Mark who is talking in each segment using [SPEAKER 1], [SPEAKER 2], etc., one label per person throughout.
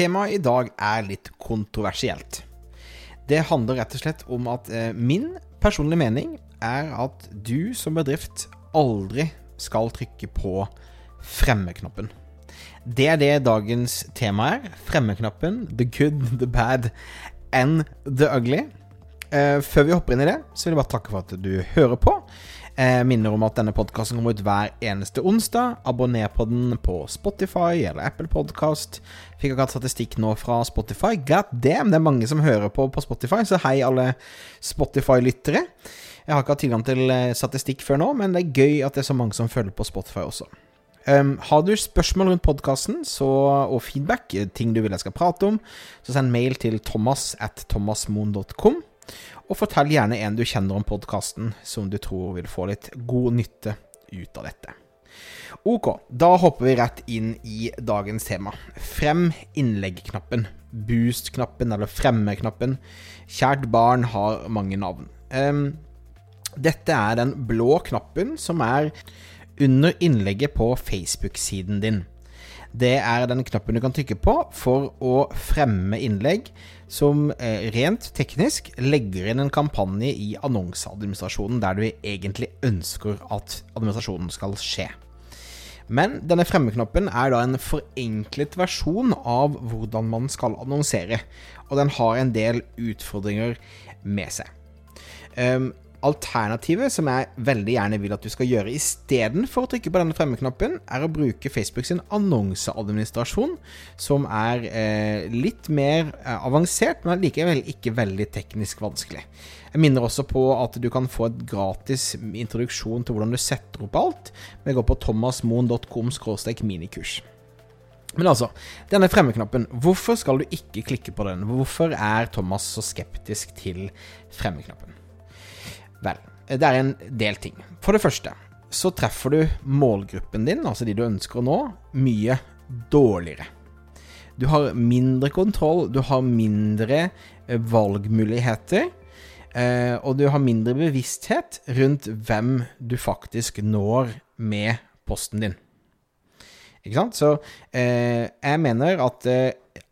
[SPEAKER 1] Temaet i dag er litt kontroversielt. Det handler rett og slett om at eh, min personlige mening er at du som bedrift aldri skal trykke på fremmeknappen. Det er det dagens tema er. Fremmeknappen. The good, the bad and the ugly. Eh, før vi hopper inn i det, så vil jeg bare takke for at du hører på. Jeg minner om at denne podkasten kommer ut hver eneste onsdag. Abonner på den på Spotify eller Apple Podcast. Fikk akkurat statistikk nå fra Spotify. God damn, det er mange som hører på på Spotify, så hei alle Spotify-lyttere. Jeg har ikke hatt tilgang til eh, statistikk før nå, men det er gøy at det er så mange som følger på Spotify også. Um, har du spørsmål rundt podkasten og feedback, ting du vil jeg skal prate om, så send mail til thomas at thomasmoen.com. Og fortell gjerne en du kjenner om podkasten som du tror vil få litt god nytte ut av dette. Ok, da hopper vi rett inn i dagens tema. Frem innlegg-knappen. Boost-knappen eller fremme-knappen. Kjært barn har mange navn. Um, dette er den blå knappen som er under innlegget på Facebook-siden din. Det er den knappen du kan trykke på for å fremme innlegg som eh, rent teknisk legger inn en kampanje i annonseadministrasjonen der du egentlig ønsker at administrasjonen skal skje. Men denne fremmeknappen er da en forenklet versjon av hvordan man skal annonsere, og den har en del utfordringer med seg. Um, Alternativet, som jeg veldig gjerne vil at du skal gjøre istedenfor å trykke på denne fremmeknappen, er å bruke Facebook sin annonseadministrasjon, som er eh, litt mer eh, avansert, men likevel ikke veldig teknisk vanskelig. Jeg minner også på at du kan få et gratis introduksjon til hvordan du setter opp alt, ved å gå på thomasmoen.com minikurs. Men altså, denne fremmeknappen, hvorfor skal du ikke klikke på den? Hvorfor er Thomas så skeptisk til fremmeknappen? Vel, det er en del ting. For det første så treffer du målgruppen din, altså de du ønsker å nå, mye dårligere. Du har mindre kontroll, du har mindre eh, valgmuligheter, eh, og du har mindre bevissthet rundt hvem du faktisk når med posten din. Ikke sant? Så eh, jeg mener at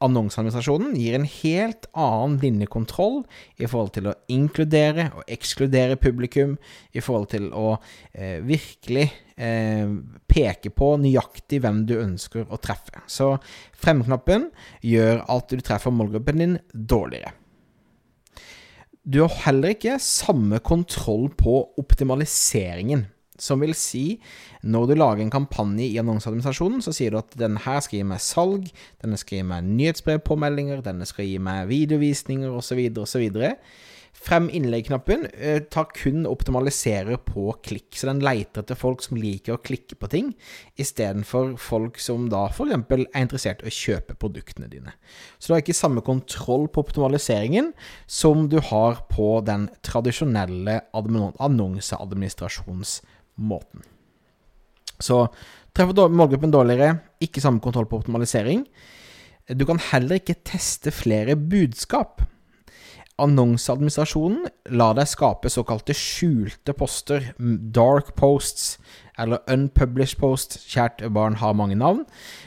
[SPEAKER 1] annonseadministrasjonen gir en helt annen linjekontroll i forhold til å inkludere og ekskludere publikum, i forhold til å eh, virkelig eh, peke på nøyaktig hvem du ønsker å treffe. Så fremknappen gjør at du treffer målgruppen din dårligere. Du har heller ikke samme kontroll på optimaliseringen. Som vil si, når du lager en kampanje i annonseadministrasjonen, så sier du at denne her skal gi meg salg, denne skal gi meg nyhetsbrevpåmeldinger, denne skal gi meg videovisninger osv., osv. Frem innlegg-knappen eh, tar kun optimaliserer på klikk, så den leiter etter folk som liker å klikke på ting, istedenfor folk som da f.eks. er interessert i å kjøpe produktene dine. Så du har ikke samme kontroll på optimaliseringen som du har på den tradisjonelle annonseadministrasjons måten. Så treffer målgruppen dårligere, ikke samme kontroll på optimalisering. Du kan heller ikke teste flere budskap. Annonseadministrasjonen lar deg skape såkalte skjulte poster, dark posts, eller unpublished post. Kjært barn har mange navn.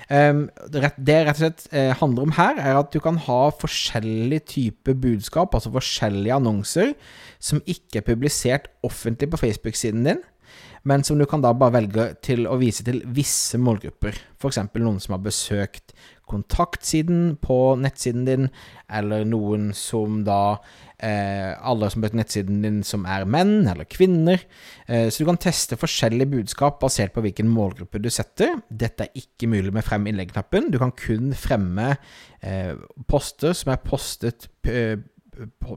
[SPEAKER 1] Ehm, det rett og slett eh, handler om her, er at du kan ha forskjellige typer budskap, altså forskjellige annonser, som ikke er publisert offentlig på Facebook-siden din, men som du kan da bare velge til å vise til visse målgrupper. F.eks. noen som har besøkt kontaktsiden på nettsiden din, eller noen som da eh, Alle som besøker nettsiden din som er menn eller kvinner. Eh, så du kan teste forskjellige budskap basert på hvilken målgruppe du setter. Dette er ikke mulig med frem innlegg-knappen. Du kan kun fremme eh, poster som er postet, eh,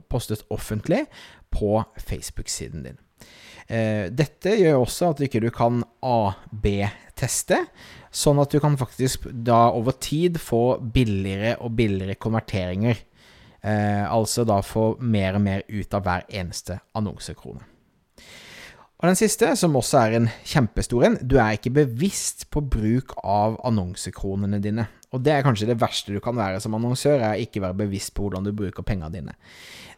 [SPEAKER 1] postet offentlig på Facebook-siden din. Eh, dette gjør også at du ikke kan AB-teste, sånn at du kan faktisk da over tid få billigere og billigere konverteringer. Eh, altså da få mer og mer ut av hver eneste annonsekrone. Og den siste, som også er en kjempestor en, du er ikke bevisst på bruk av annonsekronene dine. Og det er kanskje det verste du kan være som annonsør, er ikke være bevisst på hvordan du bruker pengene dine.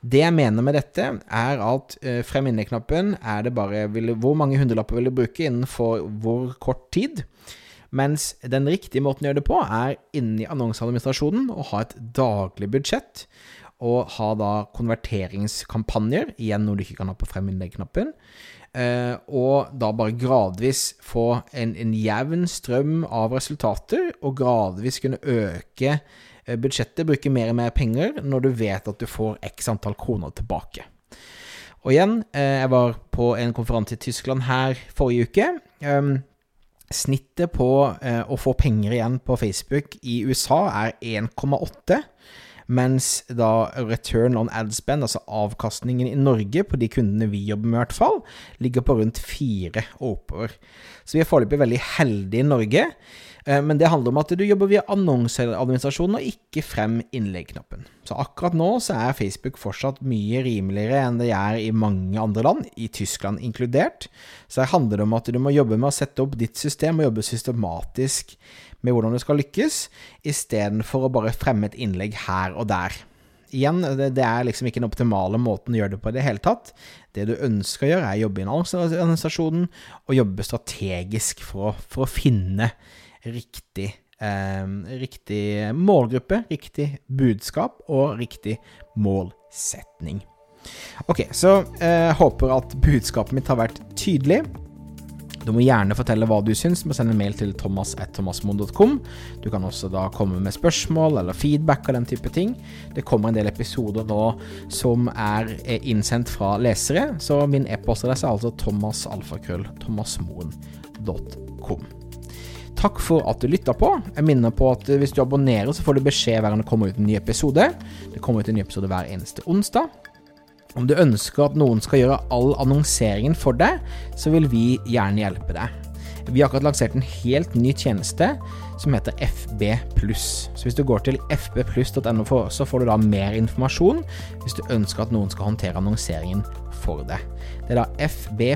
[SPEAKER 1] Det jeg mener med dette, er at uh, frem inne-knappen er det bare vil, hvor mange hundrelapper vil du bruke innenfor hvor kort tid. Mens den riktige måten å gjøre det på, er inni annonseadministrasjonen å ha et daglig budsjett. Og ha da konverteringskampanjer, igjen noe du ikke kan ha på frem inne-knappen. Uh, og da bare gradvis få en, en, jevn strøm av resultater, og gradvis kunne øke uh, budsjettet, bruke mer og mer penger, når du vet at du får x antall kroner tilbake. Og igjen, uh, jeg var på en konferanse i Tyskland her forrige uke. Um, snittet på å få penger igjen på Facebook i USA er 1,8 mens da return on ad spend, altså avkastningen i Norge på de kundene vi jobber med, i hvert fall, ligger på rundt fire oppover. Så vi er foreløpig veldig heldige i Norge. Eh, men det handler om at du jobber via annonseadministrasjonen og ikke frem innleggknappen. Så akkurat nå så er Facebook fortsatt mye rimeligere enn det er i mange andre land, i Tyskland inkludert. Så her handler det om at du må jobbe med å sette opp ditt system og jobbe systematisk med hvordan du skal lykkes, istedenfor å bare fremme et innlegg her og der. Igjen, det, er liksom ikke den optimale måten å gjøre det på i det hele tatt. Det du ønsker å gjøre, er å jobbe i annonsestasjonen og jobbe strategisk for å, for å finne riktig, eh, riktig målgruppe, riktig budskap og riktig målsetning. Ok, så eh, håper at budskapet mitt har vært tydelig. Du må gjerne fortelle hva du syns med å sende en mail til thomas.thomasmoen.com. Du kan også da komme med spørsmål eller feedback og den type ting. Det kommer en del episoder nå som er innsendt fra lesere, så min e-postadresse er altså thomasalfakrøll.thomasmoen.com. Takk for at du lytta på. Jeg minner på at hvis du abonnerer, så får du beskjed hver gang det kommer ut en ny episode. Det kommer ut en ny episode hver eneste onsdag. Om du ønsker at noen skal gjøre all annonseringen for deg, så vil vi gjerne hjelpe deg. Vi har akkurat lansert en helt ny tjeneste som heter FB+. Så hvis du går til fbpluss.no, så får du da mer informasjon hvis du ønsker at noen skal håndtere annonseringen for deg. Det er da fbpluss.no.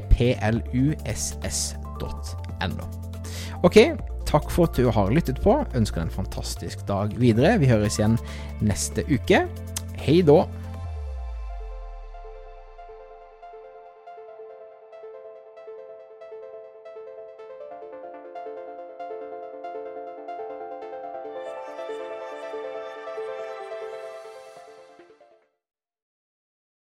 [SPEAKER 1] Ok, takk for at du har lyttet på. Ønsker deg en fantastisk dag videre. Vi høres igjen neste uke. Hei da.